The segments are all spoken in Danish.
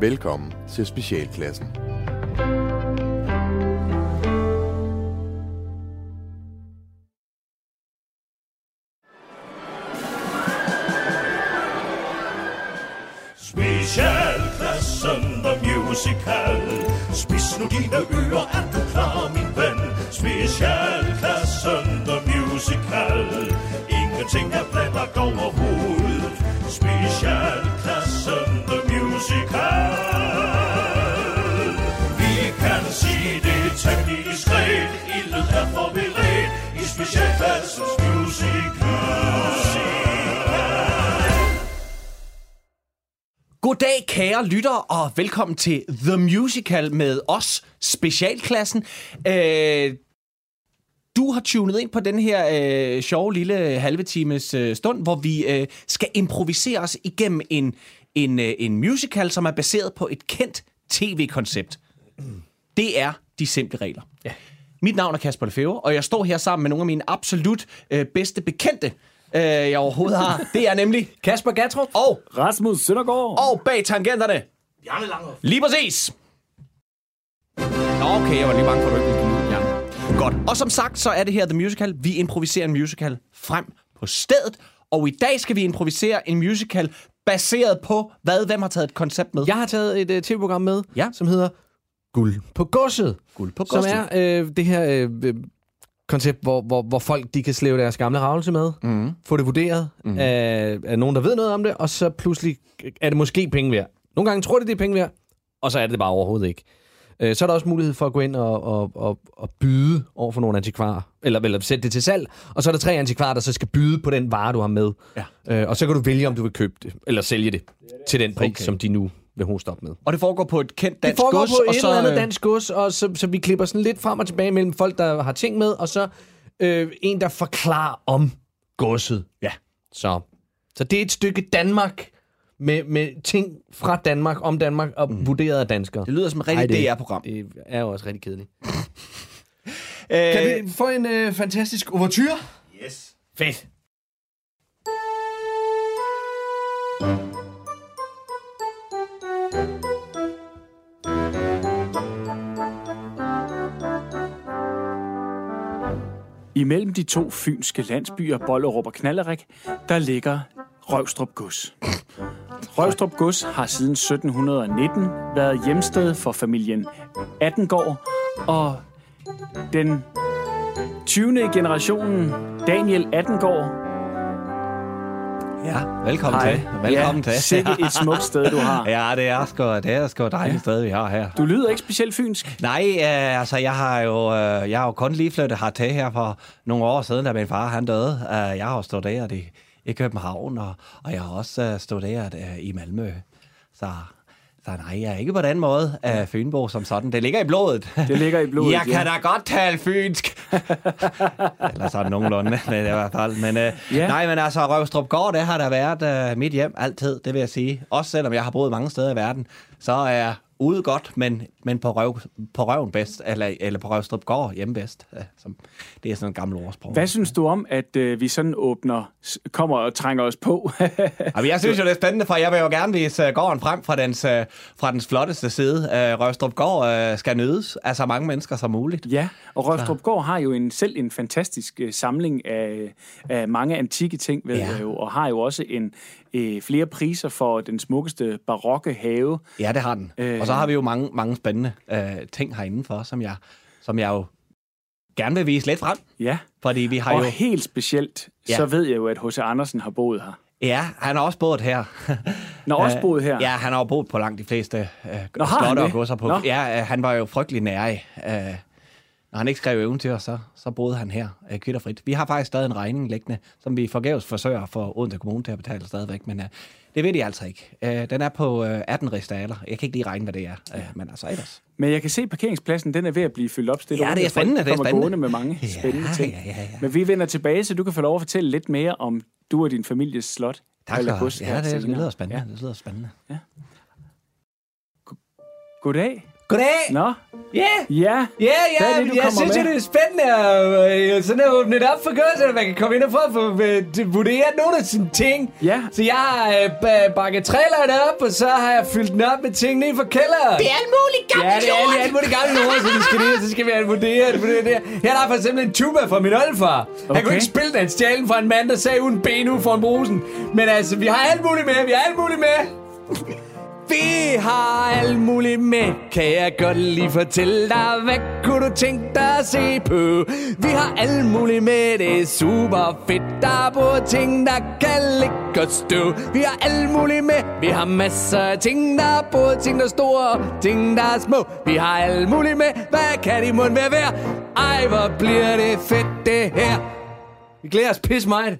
Velkommen til Specialklassen. Specialklassen The Musical Spis nu dine ører, er du klar, min ven? Specialklassen The Musical Ingenting er over hovedet. Specialklassen kan. Vi kan sige det temmelig diskret Ildet er forberedt i Specialklassens Musical Goddag, kære lytter, og velkommen til The Musical med os, Specialklassen. Øh, du har tunet ind på den her øh, sjove lille halve times øh, stund, hvor vi øh, skal improvisere os igennem en, en, øh, en musical, som er baseret på et kendt tv-koncept. Det er de simple regler. Ja. Mit navn er Kasper Lefebvre, og jeg står her sammen med nogle af mine absolut øh, bedste bekendte, øh, jeg overhovedet har. Det er nemlig Kasper Gatrup. og Rasmus Søndergaard. og bag tangenterne. Bjarne Langhoff Lige præcis. Nå, okay, jeg var lige bange for, at du ikke ville. Godt. Og som sagt, så er det her The Musical. Vi improviserer en musical frem på stedet. Og i dag skal vi improvisere en musical baseret på, hvad? Hvem har taget et koncept med? Jeg har taget et uh, tv-program med, Ja. som hedder Guld på godset. Guld på Som godset. er øh, det her øh, øh, koncept, hvor, hvor, hvor folk de kan slæve deres gamle ravelse med, Mhm. få det vurderet mm. af, af nogen, der ved noget om det, og så pludselig er det måske penge værd. Nogle gange tror de, det er penge værd, og så er det det bare overhovedet ikke. Øh, så er der også mulighed for at gå ind og, og, og, og byde over for nogle antikvarer, eller, eller sætte det til salg, og så er der tre antikvarer, der så skal byde på den vare, du har med. Ja. Øh, og så kan du vælge, om du vil købe det, eller sælge det til den pris, Okay. som de nu vil hoste op med. Og det foregår på et kendt Det dansk foregår gods. på og et så, eller andet øh, dansk gods, og så, så vi klipper sådan lidt frem og tilbage mellem folk, der har ting med, og så øh, en, der forklarer om godset. Ja. Så, så det er et stykke Danmark med, med ting fra Danmark, om Danmark, og mm. vurderet af danskere. Det lyder som et rigtig DR-program. Det er jo også rigtig kedeligt. Øh, Kan vi få en øh, fantastisk overture? Yes Fedt. Imellem de to fynske landsbyer, Bollerup og Knallerik, der ligger Røvstrup Gods. Røvstrup Gods har siden 1719 været hjemsted for familien Attengård, og den 20. generationen Daniel Attengård Ja, velkommen Hej. til. Velkommen ja, til. Sikke et smukt sted, du har. Ja, det er sgu, det er sgu dejligt sted, vi har her. Du lyder ikke specielt fynsk. Nej, øh, altså jeg har jo øh, jeg har jo kun lige flyttet hertil her for nogle år siden, da min far han døde. Øh, jeg har jo studeret i, i København, og, og jeg har også øh, studeret øh, i Malmø. Så, så nej, jeg er ikke på den måde øh, Fynbo som sådan. Det ligger i blodet. Det ligger i blodet, Jeg ja. kan da godt tale fynsk. Eller sådan nogenlunde, men i hvert fald. Men, øh, Ja. Nej, men altså Røvstrup Gård, det har der været øh, mit hjem altid, det vil jeg sige. Også selvom jeg har boet mange steder i verden, så er ude godt, men, men på, røv, på røven bedst, eller, eller på Røvstrup Gård hjemme bedst. Øh, som, det er sådan en gammel ordsprog. Hvad synes du om, at øh, vi sådan åbner, kommer og trænger os på? Jamen, jeg synes jo, det er spændende, for jeg vil jo gerne vise uh, gården frem fra dens, uh, fra dens flotteste side. Uh, Røvstrup Gård uh, skal nydes af så mange mennesker som muligt. Ja, og Røvstrup Gård har jo en, selv en fantastisk øh, samling af, af mange antikke ting, ved Ja. jeg jo, og har jo også en øh, flere priser for den smukkeste barokke have. Ja, det har den. Øh. Øh... Og så har vi jo mange, mange spændende uh, ting herinde for, som jeg, som jeg jo gerne vil vise lidt frem. Ja, Fordi vi har og jo... helt specielt, Ja. så ved jeg jo, at H.C. Andersen har boet her. Ja, han har også boet her. Nå, også boet her? Ja, han har boet på langt de fleste uh, Nå, har han slotte og godser på. Nå. Ja, uh, han var jo frygtelig nærig. Uh, når han ikke skrev eventyr, så, så boede han her uh, kvitterfrit. Vi har faktisk stadig en regning liggende, som vi forgæves forsøger for Odense Kommune til at betale stadigvæk, men uh, det ved de altså ikke. Uh, den er på uh, 18 ristaler. Jeg kan ikke lige regne, hvad det er, uh, men altså ellers. Men jeg kan se, at parkeringspladsen den er ved at blive fyldt op stille. Ja, det er spændende, det er kommer spændende. gående med mange Ja, spændende ting. ja, ja, ja. Men vi vender tilbage, så du kan få lov at fortælle lidt mere om du og din families slot. Tak eller have. Ja, det, det lyder spændende. Ja. Det lyder spændende. Goddag. Goddag. Nå, Ja. ja. Ja, ja, er det, jeg synes, med? jo, det er spændende at øh, sådan at åbne det op for godt, så man kan komme ind og få øh, vurderet nogle af sine ting. Ja. Så jeg har ba- bakket traileren op, og så har jeg fyldt den op med ting ned fra kælderen. Det er alt muligt gammelt Ja, det er alle, alle mulige gamle ord, så vi skal ned, og så skal vi have vurderet, vurderet det. Her er der for eksempel en tuba fra min oldefar. Han Okay. kunne ikke spille den stjælen fra en mand, der sagde uden ben ud foran brusen. Men altså, vi har alt muligt med, vi har alt muligt med. Vi har alt muligt med, kan jeg godt lige fortælle dig. Hvad kunne du tænke dig at se på? Vi har alt muligt med, det er super fedt. Der er både ting, der kan ligge og stå. Vi har alt muligt med, vi har masser af ting. Der er både ting, der er store og ting, der er små. Vi har alt muligt med, hvad kan de mund være værd? Ej, hvor bliver det fedt det her. Vi glæder os pis meget.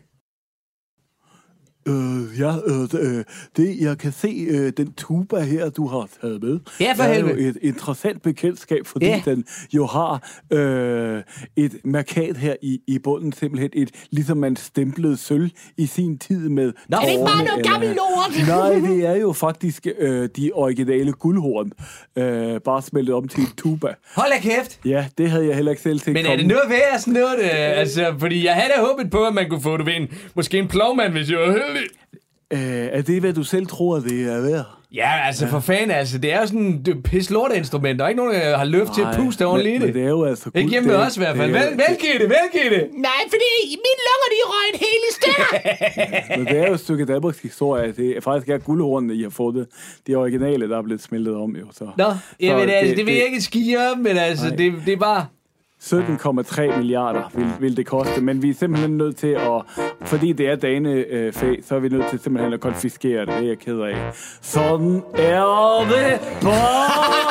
Øh, ja, øh, øh, det, jeg kan se øh, den tuba her, du har taget med. Ja, for er jo helvede. et interessant bekendtskab, fordi Ja. den jo har øh, et markat her i, i bunden, simpelthen et, ligesom man stemplede sølv i sin tid med Nå. Er det ikke bare noget gammelt lort? Nej, det er jo faktisk øh, de originale guldhorn, øh, bare smeltet om til en tuba. Hold da kæft. Ja, det havde jeg heller ikke selv tænkt Men er det noget værd sådan noget? Øh, altså, fordi jeg havde da håbet på, at man kunne få det ved en, måske en plovmand, hvis jeg heldig. Øh, er det, hvad du selv tror, det er værd? Ja, altså for fanden, altså, det er jo sådan et pis lort-instrument. Der er ikke nogen, der har løft til at puste oven i men, det. det er jo altså... Ikke hjemme med os i hvert fald. Vel, det, velgiv det. Nej, fordi mine lunger, de røg en hel i stykker. Men det er jo et stykke Danmarks historie. Det er faktisk er guldhornene, I har fået. De originale, der er blevet smeltet om. Jo, så. Nå, jamen, Så altså, det- det, vil jeg ikke skige op, men altså, Nej. det, det er bare... 17,3 milliarder vil, vil det koste, men vi er simpelthen nødt til at, fordi det er danefag, så er vi nødt til simpelthen at konfiskere det. Det er jeg ked af. Sådan er det bare.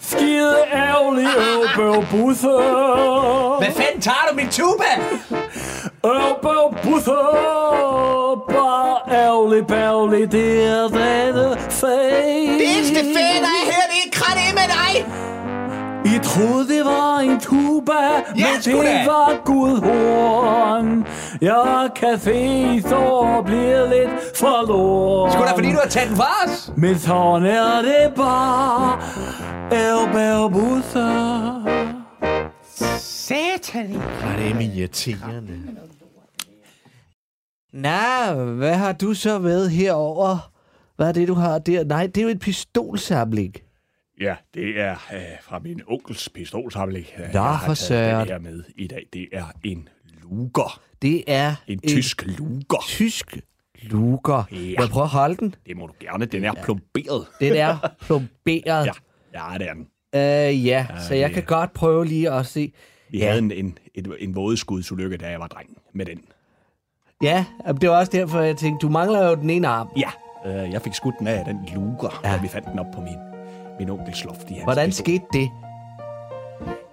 Skide ærgerlig øvbøv busse. Hvad fanden tager du min tuba? Øvbøv busse. Bare ærgerlig bærgerlig, det er danefag. Det eneste fedt, der I troede, det var en tuba, Ja, men det da. var gudhorn. Jeg kan se, I står og bliver lidt forloren. Sgu da, fordi du har taget den fra os. Men sådan er det bare. Ærbærbusser. Satan. Og det er mig irriterende. Nå, hvad har du så med herover? Hvad er det, du har der? Nej, det er jo et pistolsamling. Ja, det er øh, fra min onkels pistolsamling. øh, Nå, jeg har taget den her med i dag. Det er en luger. Det er En tysk luger. tysk luger. Ja. Må jeg prøve at holde den? Det må du gerne. Den er plomberet. Den er plomberet. Ja, ja det er den. Øh, ja, så jeg kan godt prøve lige at se. Vi Ja. havde en, en, en, en vådeskudsulykke, da jeg var dreng med den. Ja, det var også derfor, jeg tænkte, du mangler jo den ene arm. Ja, øh, jeg fik skudt den af den luger, Ja. ja. da vi fandt den op på min, min onkels loft. I hans Hvordan pistol. skete det?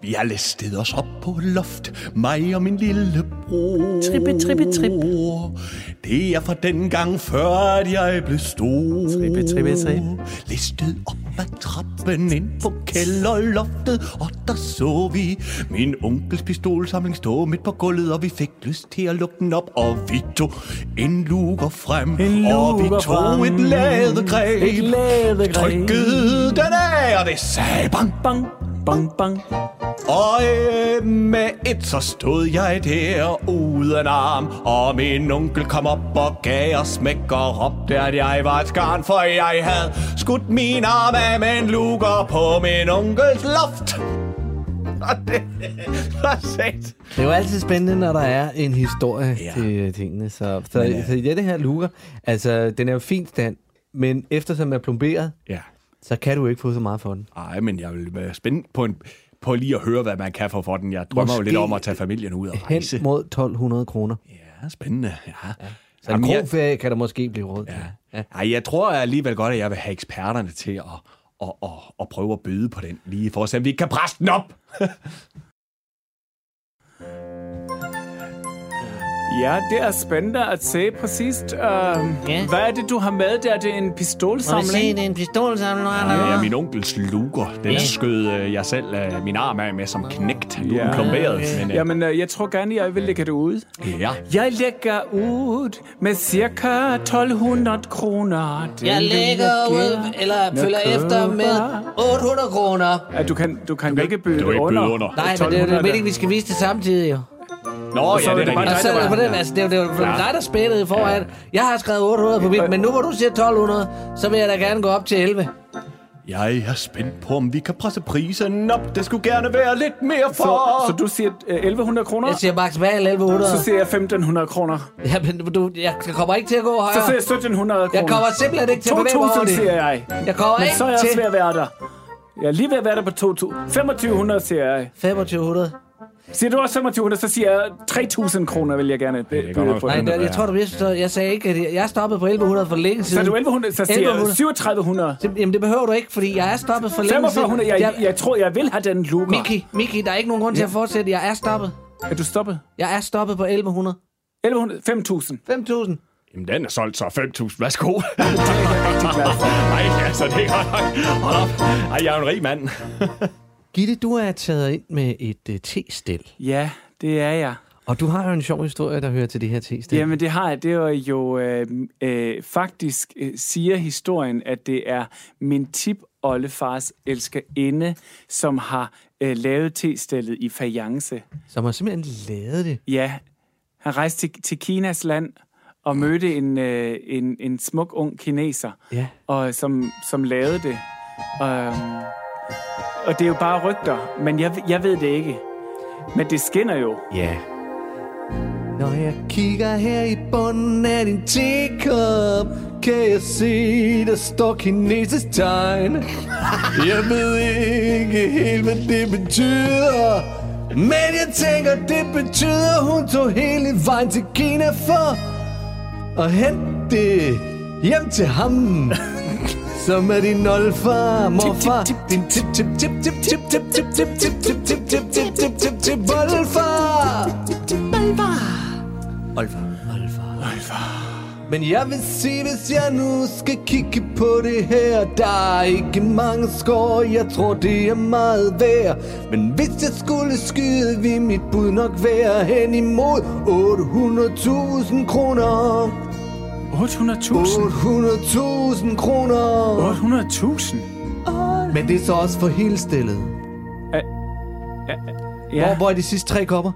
Vi har listet os op på loft, mig og min lille bror. Trippe, trippe, trip. Det er fra den gang før, at jeg blev stor. Trippe, trippe, trip. Listet op ad trappen ind på kælderloftet, og der så vi min onkels pistolsamling stå midt på gulvet, og vi fik lyst til at lukke den op, og vi tog en luger frem, En og vi luger tog frem. et ladegreb, Et ladegreb. trykkede den af, og det sagde bang, Bang, bang, bang. Og øh, med et så stod jeg der uden arm Og min onkel kom op og gav os smæk og råbte at jeg var et skarn For jeg havde skudt min arm af med en luger på min onkels loft Og det var sat Det er jo altid spændende, når der er en historie ja. Ja. til tingene. Så, så, Men, øh, så i dette her luger, altså, den er jo fint stand, men eftersom den er plomberet, Ja, så kan du ikke få så meget for den. ej, men jeg vil være spændt på, en, på lige at høre, hvad man kan få for den Jeg drømmer jo Måske lidt om at tage familien ud og Hen rejse mod 1200 kroner. Ja, spændende, ja, ja. Så en kroferie kan der måske blive råd til. Ja. Ej, jeg tror alligevel godt, at jeg vil have eksperterne til at, at, at, at prøve at byde på den, lige for at se, om vi kan presse den op. Ja, det er spændende at se præcist. Uh, ja. Hvad er det, du har med der? Det er en Må vi se, pistolsamling? det er en pistolsamling. Det er min onkels luger. Den Ja. skød øh, jeg selv øh, min arm af med som knægt. Nu er Ja. den plomberet. Men, Jamen, uh, jeg tror gerne, jeg vil lægge det ud. ja. Jeg lægger ud med cirka 1200 kroner. Den Jeg lægger ud, eller følger efter med 800 kroner. Ja, du kan, du kan ikke byde du kan ikke byde under. Nej, men det er jo 1200 meningen, vi skal vise det samtidig, jo. Nå, så ja, det det er rigtigt. Og så det på den, altså, det er jo, det er jo dig, der spillede i foran. Jeg har skrevet 800 på mit, men nu hvor du siger 1200, så vil jeg da gerne gå op til 11. Jeg er spændt på, om vi kan presse prisen op. Det skulle gerne være lidt mere for... Så, så du siger uh, 1100 kroner? Jeg siger maksimal 1100. Så siger jeg 1500 kroner. Ja, men du, jeg kommer ikke til at gå Så højere. siger jeg 1700 kroner. Jeg kommer simpelthen ikke til at bevæge mig over 2000 det. siger jeg. Jeg kommer Men ikke så er jeg til også ved at være der. Jeg er lige ved at være der på 2000. 2500 siger jeg. 2500. Siger du også 2500, så siger jeg 3000 kroner vil jeg gerne byde på. Nej, det, er jeg det. tror, du misforstår. Jeg sagde ikke, at jeg, jeg er stoppet på 1100 for længe Så siden. er du 1100, så siger jeg 1100. 3700. Jamen, det behøver du ikke, fordi jeg er stoppet for længe siden. 4500, jeg, jeg tror, jeg vil have den luger. Miki, Miki, der er ikke nogen grund til at fortsætte. Jeg er stoppet. Er du stoppet? Jeg er stoppet på 1100. 1100, 5000. 5000. Jamen, den er solgt så 5.000. Værsgo. Nej, altså, det er godt nok. Hold op. Ej, jeg er en rig mand. Gitte, du er taget ind med et uh, te-stil. Ja, det er jeg. Og du har jo en sjov historie, der hører til det her te-stil. Jamen, det har jeg. Det er jo øh, øh, faktisk øh, siger historien, at det er min tip-oldefars elskerinde, som har øh, lavet te-stillet i Fayence. Som har simpelthen lavet det. Ja, han rejste til, til Kinas land og mødte en, øh, en, en smuk ung kineser, Ja. og som, som lavede det. Um, og det er jo bare rygter, men jeg, jeg ved det ikke. Men det skinner jo. Ja. Når jeg kigger her i bunden af din tekop, kan jeg se, der står kinesisk tegn. Jeg ved ikke helt, hvad det betyder. Men jeg tænker, det betyder, hun tog hele vejen til Kina for at hente det hjem til ham. Som er din oldefar, morfar Din tip, tip, tip, tip, tip, tip, tip, tip, tip, tip, tip, tip, tip, tip, tip, tip, oldefar Oldefar, oldefar Men jeg vil sige, hvis jeg nu skal kigge på det her Der er ikke mange skår, jeg tror det er meget værd Men hvis jeg skulle skyde, vil mit bud nok være hen imod 800.000 kroner 800.000? 800.000 kroner 800.000? Men det er så også for hele stillet Ja, hvor, hvor er de sidste tre kopper?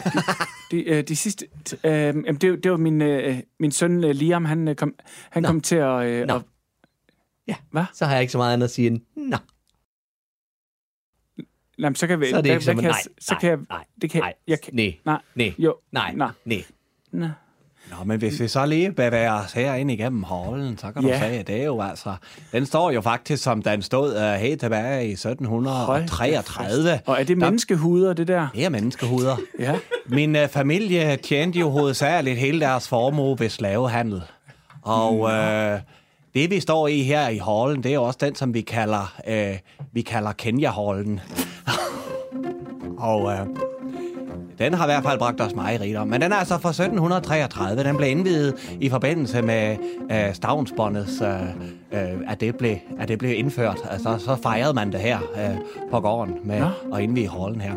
de, øh, de sidste... Øh, det, det var min, øh, min søn øh, Liam, han, øh, kom, han Nå. kom til at... Øh, Nå. at Ja. Hvad? Så har jeg ikke så meget andet at sige end, nå, Jamen, så kan vi... så er det ikke så, kan jeg- nej, så nej, kan jeg, nej, det kan, nej, jeg kan, nej, nej, nej, jo, nej, nej, nej. Nå, men hvis vi så lige bevæger os herinde igennem hallen, så kan du Ja. sige, at det er jo altså... Den står jo faktisk, som den stod uh, helt tilbage i 1733. Og er det Der- menneskehuder, det der? Det er menneskehuder. Ja. Min uh, familie tjente jo hovedsageligt hele deres formue ved slavehandel. Og uh, det, vi står i her i hallen, det er jo også den, som vi kalder, uh, vi kalder Kenya-hallen. Og uh, den har i hvert fald bragt os meget rigdom. Men den er altså fra 1733. Den blev indvidet i forbindelse med uh, stavnsbåndets, uh, uh, at, det blev, at det blev indført. Altså, så fejrede man det her uh, på gården med Nå. at indvige hallen her.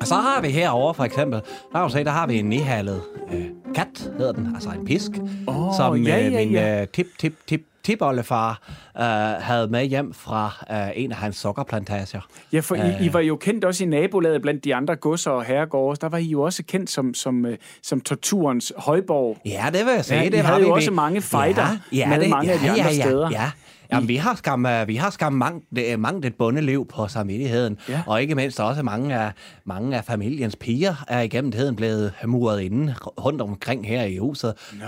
Og så har vi herovre for eksempel, der, kan se, der har vi en nihallet øh, kat, hedder den, altså en pisk, Åh, som ja, øh, ja, min ja. øh, tip, tip, tip, tipoldefar øh, havde med hjem fra øh, en af hans sukkerplantager. Ja, for I, I var jo kendt også i nabolaget blandt de andre godser og herregårde. Der var I jo også kendt som, som, øh, som torturens højborg. Ja, det vil jeg sige. Ja, I det var havde jo ved- også mange fighter med mange af de andre ja, steder. Ja, Jamen, vi har skam, øh, vi har skam mangt, øh, mangt et bundeliv på samvittigheden, Ja. og ikke mindst også mange af, mange af familiens piger er igennem tiden blevet muret inde rundt omkring her i huset. Nå,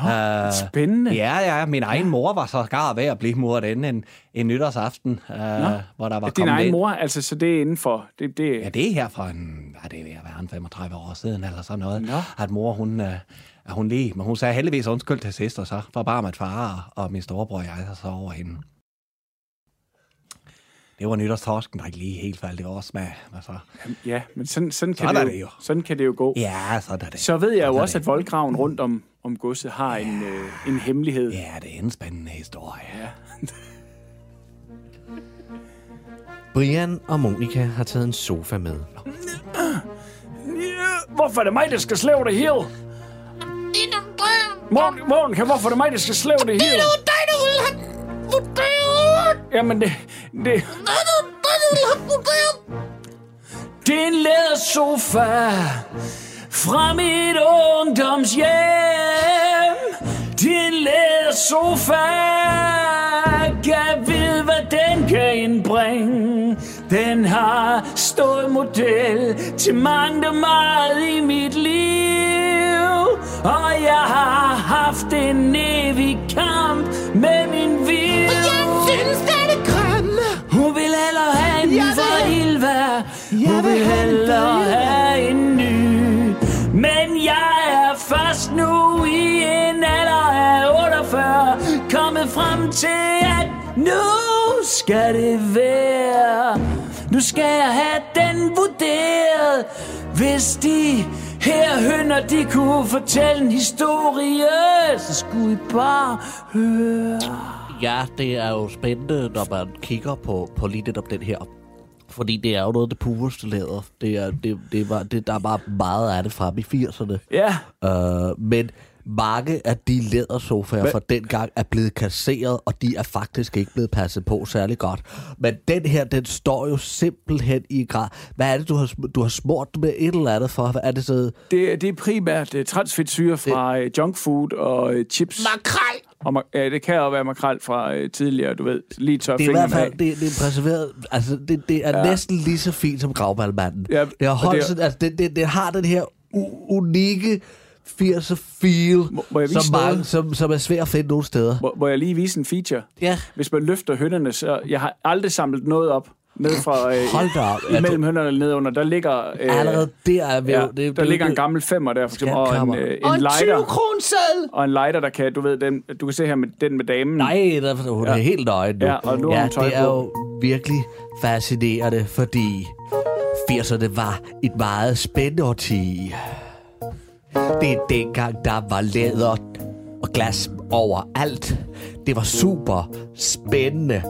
spændende. Ja, ja, min egen mor var så gar ved at blive muret inde en, en nytårsaften, øh, hvor der var Din egen ind- mor, altså, så det er indenfor. Det, det, Ja, det er her fra en, er det ved at være, en 35 år siden, eller sådan noget. Nå. At mor, hun, at hun lige, men hun sagde heldigvis undskyld til sidst, og så forbar mit far og, og min storebror og jeg så over hende. Det var nytårstorsken, der ikke lige helt faldt i vores smag. Altså. Ja, men sådan, sådan, kan, Sådan det er jo, det jo. sådan kan det jo gå. Ja, sådan er det. Så ved jeg jo Sådan er også, at voldgraven rundt om, om godset har en, øh, en hemmelighed. Ja, det er en spændende historie. Ja. Brian og Monika har taget en sofa med. Hvorfor er det mig, der skal slæve det hele? Morgen, Monika, hvorfor er det mig, der skal slæve det hele? Det var dig, der ville have vurderet. Jamen, det... det Der er en lædersofa fra mit ungdomshjem. En lædersofa. Kan vide, hvad den kan indbringe. Den har stået model til mangt og meget i mit liv. Og jeg har haft en evig kamp med min vil. Jeg synes, den er grim. Hun vil hellere have en ny fra Ilva. Hun vil hellere have en ny. Men jeg er først nu i en alder af 48 kommet frem til, at nu skal det være. Nu skal jeg have den vurderet. Hvis de her hønder, de kunne fortælle en historie, så skulle I bare høre. Ja, det er jo spændende, når man kigger på, på lige netop den her. Fordi det er jo noget af det pureste læder. Det er, det, det var, det, der er bare meget af det frem i 80'erne. Ja, Øh, men mange af de lædersofaer fra dengang er blevet kasseret, og de er faktisk ikke blevet passet på særlig godt. Men den her, den står jo simpelthen i grad. Hvad er det, du har, du har smurt med et eller andet for? Hvad er det så? Det, det er primært uh, transfedtsyre fra uh, junk food og uh, chips. Makrel. Og ja, det kan også være makrel fra uh, tidligere, du ved, lige tør Det er i hvert fald det, det er præserveret. Altså, det, det er ja. næsten lige så fint som gravballmanden. Ja, det har holdt det er- altså, det, det, det har den her unikke 80'er feel, Må- må som, mange, som, som er svær at finde nogle steder. Må, må jeg lige vise en feature? Ja. Hvis man løfter hønderne, så... Jeg har aldrig samlet noget op ned fra... Uh, Hold da op. Imellem hønderne ned under. Der ligger... Uh, Allerede der er vi Ja. Det, der det, ligger det, en gammel femmer der, for eksempel, og en, Skatkammer. uh, Og en en lighter. 20 kroneseddel. Og en lighter, der kan, du ved, den, du kan se her med den med damen. Nej, der, hun Ja. er helt nøgen nu. Ja, og nu ja, hun tøj det er på. jo virkelig fascinerende, fordi 80'erne var et meget spændende årti. Det er dengang, der var læder og glas overalt. Det var super spændende.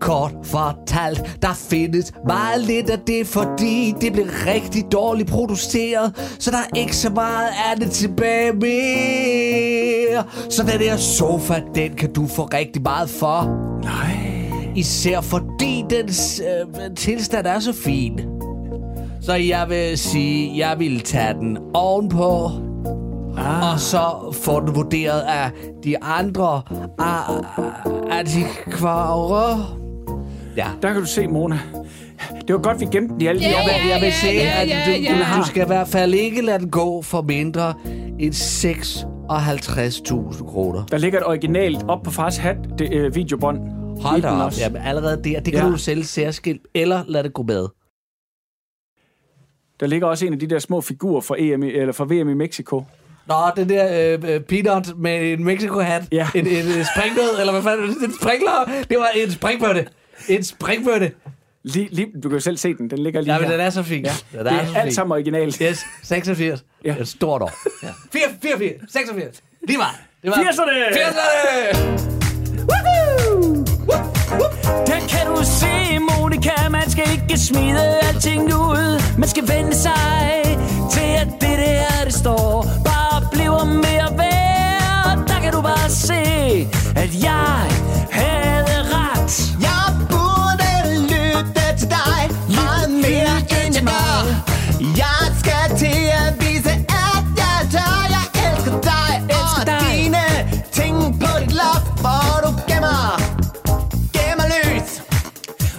Kort fortalt, der findes meget lidt af det, fordi det blev rigtig dårligt produceret, så der er ikke så meget af det tilbage mere. Så den her sofa, den kan du få rigtig meget for. Nej. Især fordi dens øh, tilstand er så fin. Så jeg vil sige, jeg vil tage den ovenpå. Ah. Og så få den vurderet af de andre ah, antikvarer. Ja. Der kan du se, Mona. Det var godt, vi gemte den i alle de Ja, her Jeg vil, jeg vil sige, ja, at du, ja. du, du skal i hvert fald ikke lade den gå for mindre end 56.000 kroner. Der ligger et originalt op på fars hat, det, øh, videobånd. Hold da op. også. Jamen, allerede der, det kan Ja. du sælge særskilt, eller lade det gå med. Der ligger også en af de der små figurer fra, EM, i- eller fra VM i Mexico. Nå, den der øh, øh, peanut med en Mexico-hat. Ja. En, en, en springnød, eller hvad fanden? En sprinkler. Det var en springbøtte. En springbøtte. Lige, lige, du kan jo selv se den, den ligger lige Ja, men her. den er så fin. Ja. Den det er, er så alt fin. sammen originalt. Yes, 86. Ja. Et stort år. Ja. 4, 84, 86. Lige meget. Det var 80'erne! 80'erne! Der kan du se, Monika, man skal ikke smide alting ud. Man skal vende sig til, at det der, det står, bare bliver mere værd. Der kan du bare se, at jeg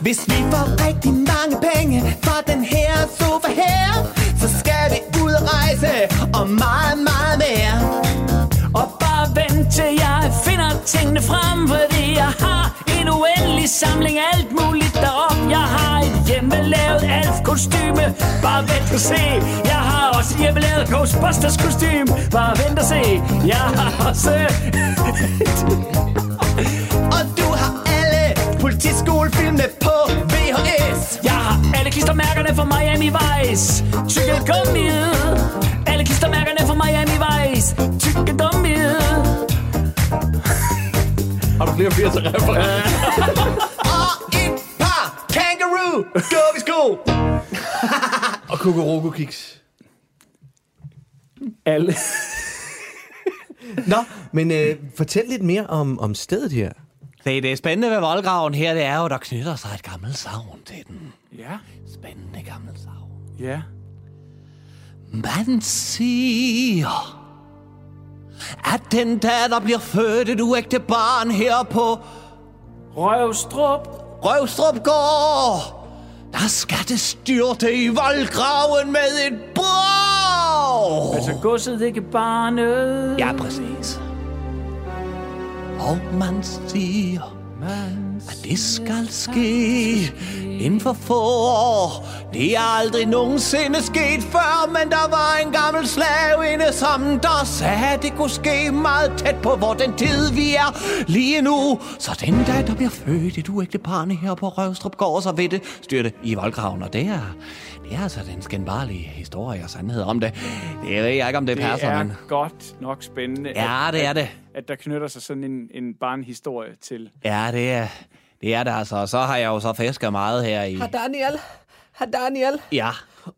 Hvis vi får rigtig mange penge for den her sofa her, så skal vi ud og rejse og meget, meget mere. Og bare vent til jeg finder tingene frem Fordi jeg har en uendelig samling af alt muligt derop. Jeg har et hjemmelavet alf kostyme Bare vent og se. Jeg har også et hjemmelavet Ghostbusters kostume. Bare vent og se. Jeg har også Og du har alle politiskolefilmene klistermærkerne fra Miami Vice. Tykke gummiet. Alle klistermærkerne fra Miami Vice. Tykke gummiet. Har du flere 80 referencer? Og et par kangaroo. Gå vi sko. Og Kokoroko Kiks. Alle. Nå, men øh, fortæl lidt mere om, om stedet her. Det, det spændende ved voldgraven her, det er jo, der knytter sig et gammelt savn til den. Ja. Spændende gammelt savn. Ja. Man siger, at den dag, der bliver født et uægte barn her på Røvstrup. Røvstrup gård, der skal det styrte i voldgraven med et brag. Altså godset ikke barnet. Ja, præcis. Og man siger, at det skal ske inden for få år. Det er aldrig nogensinde sket før, men der var en gammel slavinde, som der sagde, at det kunne ske meget tæt på, hvor den tid vi er lige nu. Så den dag, der bliver født et uægte barn her på Røvstrup Gård, så ved det styrte i voldgraven, og det er, det er altså den skændbarlige historie og sandhed om det. Det ved jeg ikke, om det, Det passer, er men... godt nok spændende, Ja, det er det. at der knytter sig sådan en, en barnhistorie til. Ja, det er, det er det altså. Og så har jeg jo så fisket meget her i... Har Daniel? Har Daniel? Ja,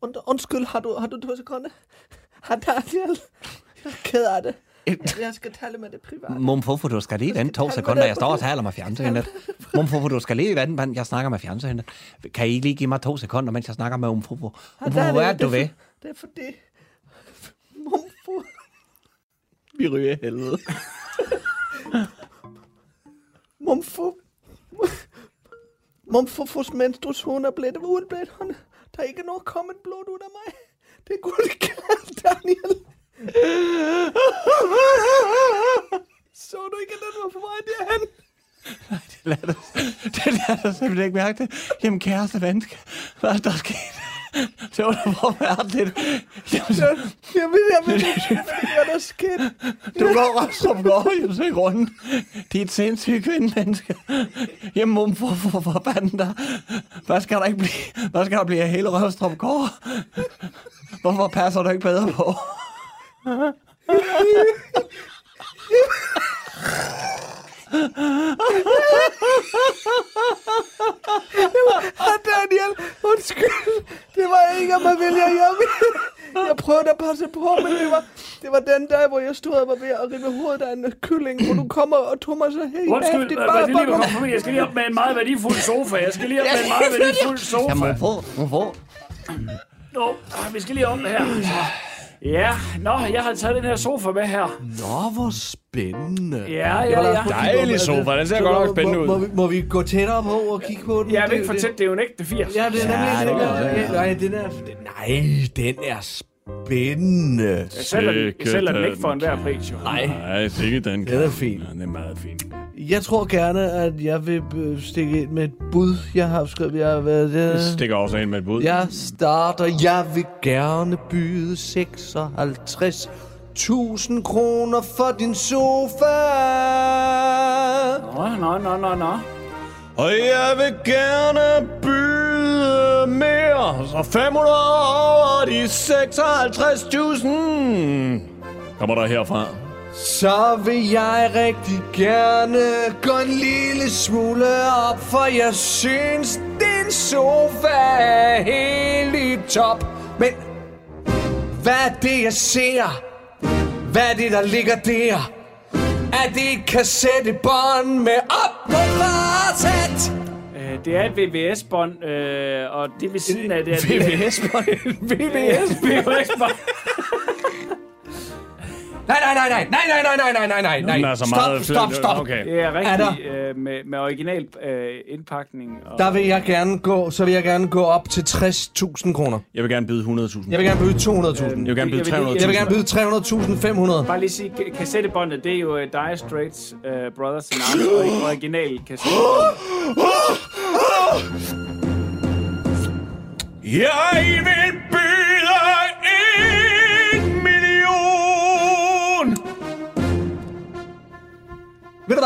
Und, undskyld, har du, har du to sekunder? Har Daniel? Jeg er ked af det. Jeg skal tale med det private. Mumfofo, du skal lige vente to sekunder. Jeg står og taler med fjernsynet. Mumfofo, du skal lige vente, mens jeg snakker med fjernsynet. Kan I lige give mig to sekunder, mens jeg snakker med Mumfofo? Mumfofo, hvad er det, du er ved? for- Det er fordi... Mumfo. Vi ryger helvede. Mumfo. Mumfofos menstruation er blevet udbledt. Han- Der er ikke noget kommet blod ud af mig. Det er guld galt, Daniel. Så du ikke, at den var på vej derhen? Det lader det lader jeg simpelthen ikke mærke det. Jamen, kæreste venske. Hvad er der sket? Det var da forfærdeligt. Jamen, ved ikke, hvad der skete. Du går og som går jo se rundt. Det er et sindssygt kvindemenneske. Jamen, mum, for, for, for fanden der. Hvad skal der ikke blive? Hvad skal der blive af hele Røvstrup Gård? Hvorfor passer du ikke bedre på? Ah, Daniel, undskyld. Det var ikke om at vælge hjem. Jeg prøvede at passe på, men det var, det var den dag, hvor jeg stod og var ved at rive hovedet af en kylling, hvor du kommer og tog mig så helt Undskyld, hvad bare det lige var kommet forbi. Jeg skal lige op med en meget værdifuld sofa. Jeg skal lige op med en meget værdifuld sofa. Jamen, få, få. Nå, vi skal lige om det her. Ja, nå, jeg har taget den her sofa med her. Nå, hvor spændende. Ja, ja, ja. Dejlig sofa, den ser godt nok spændende må, må, ud. må, vi, må vi gå tættere på og kigge på den? Jeg vil Det- ikke for det- tæt, det er jo en ægte 80. Ja, det er nemlig den der. Ja, nej, den er... Nej, den er spændende. Jeg sælger, jeg sælger den ikke for enhver pris, jo. Nej, Nej, sikkert den. den er fin. Den er meget fin. Jeg tror gerne, at jeg vil øh, stikke ind med et bud. Jeg har skrevet, jeg har været Jeg der. stikker også ind med et bud. Jeg starter, jeg vil gerne byde 56.000 kroner for din sofa. Nå, nå, nå, nå, nå. Og jeg vil gerne byde mere. Så 500 over de 56.000. Kommer der herfra. Så vil jeg rigtig gerne gå en lille smule op, for jeg synes, din sofa er helt i top. Men hvad er det, jeg ser? Hvad er det, der ligger der? Er det et kassettebånd med op på fartet? Øh, Det er et VVS-bånd, øh, og det ved siden af det er... VVS-bånd. VVS? VVS-bånd. Nej, nej, nej, nej, nej, nej, nej, nej, nej, nej, nej, nej. er så Stop, meget stop, stop. Okay. Det er Er rigtig øh, med, med original øh, indpakning. Og, Der vil jeg gerne gå, så vil jeg gerne gå op til 60.000 kroner. Jeg vil gerne byde 100.000. Jeg vil gerne byde 200.000. Jeg vil gerne byde Jeg vil- 300.000. Jeg vil gerne byde 300.500. Bare lige sige, ka- kassettebåndet, det er jo uh, Dire Straits uh, Brothers in Arms og original kassettebånd. Jeg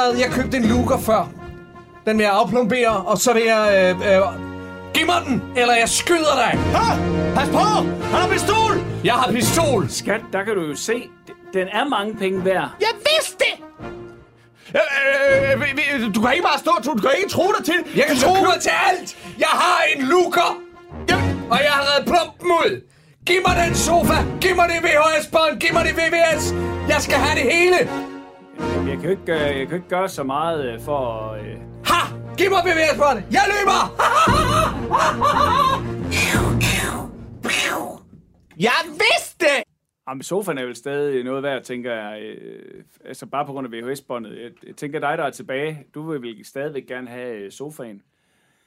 hvad, jeg købte en luger før. Den vil jeg afplombere, og så vil jeg... Øh, øh, Giv mig den, eller jeg skyder dig! Ha! Pas på! Han har pistol! Jeg har pistol! Skat, der kan du jo se, den er mange penge værd. Jeg vidste det! Øh, øh, øh, Du kan ikke bare stå, du kan ikke tro dig til. Jeg kan tro mig til alt! Jeg har en luker! Og jeg har reddet plumpen ud! Giv mig den sofa! Giv mig det VHS-bånd! Giv mig det VVS! Jeg skal have det hele! Jeg kan jo ikke, øh, jeg kan ikke gøre så meget øh, for... at, Øh... Ha! Giv mig VVS-båndet! Jeg løber! Jeg vidste det! Jamen, sofaen er vel stadig noget værd, tænker jeg. Øh, altså, bare på grund af VHS-båndet. Jeg, jeg tænker, dig, der er tilbage, du vil vel stadigvæk gerne have øh, sofaen.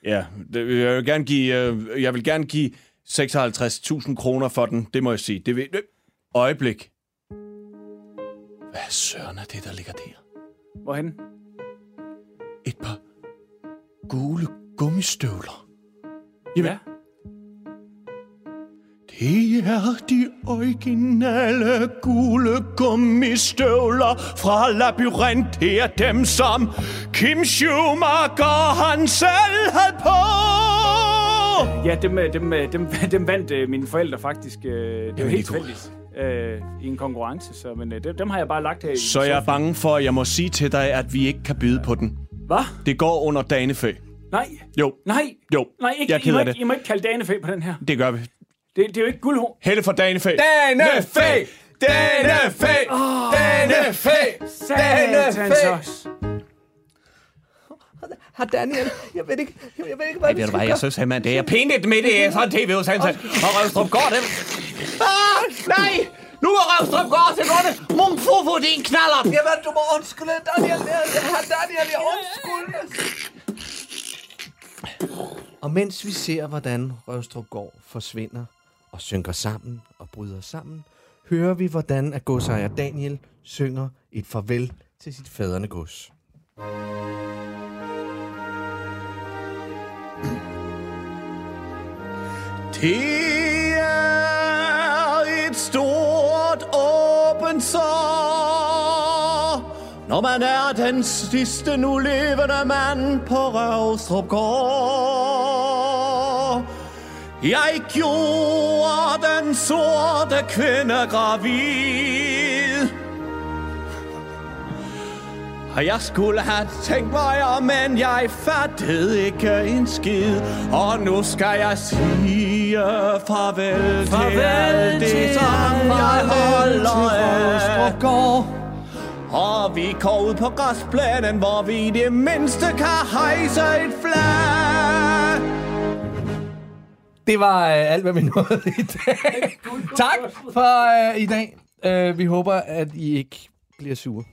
Ja, det, jeg vil gerne give, øh, jeg vil gerne give 56.000 kroner for den. Det må jeg sige. Det vil, øh, øjeblik. Hvad søren er det, der ligger der? Hvorhen? Et par gule gummistøvler. Jamen. Ja. Det er de originale gule gummistøvler fra Labyrinth. Det er dem, som Kim Schumacher han selv havde på. Ja, dem, øh, dem, øh, dem, dem vandt øh, mine forældre faktisk. Det var helt tilfældigt øh, i en konkurrence. Så, men øh, dem, dem har jeg bare lagt her i Så jeg er bange for, at jeg må sige til dig, at vi ikke kan byde på den. Hvad? Det går under danefø. Nej. Jo, Nej. jo. Nej, ikke, Jeg er I, må ikke, det. I må ikke kalde danefæ på den her. Det gør vi. Det, det er jo ikke guldhorn. Helle for danefø. Danefæ! Danefæ! Danefæ! Satans også. Har Daniel... Jeg ved ikke, jeg ved ikke hvad Ved du hvad, jeg synes simpelthen, det er pinligt med det. Sådan en tv-udsendelse. Og Røvstrup går det. Ah, nej! Nu er Røvstrup går til runde. Mum fufu, din knaller! Jamen, du må undskylde, Daniel. Har Daniel, jeg undskylder. Og mens vi ser, hvordan Røvstrup går forsvinder og synker sammen og bryder sammen, hører vi, hvordan at godsejer Daniel synger et farvel til sit fædrene gods. Det er et stort åbent sår, når man er den sidste nu levende mand på Røvstrup gård. Jeg gjorde den sorte kvinde gravid. Og jeg skulle have tænkt mig om, men jeg fattede ikke en skid. Og nu skal jeg sige farvel, farvel til alt det, som jeg holder af. Og vi går ud på græsplænen, hvor vi i det mindste kan hejse et flag. Det var øh, alt, hvad vi nåede i dag. tak for øh, i dag. Øh, vi håber, at I ikke bliver sure.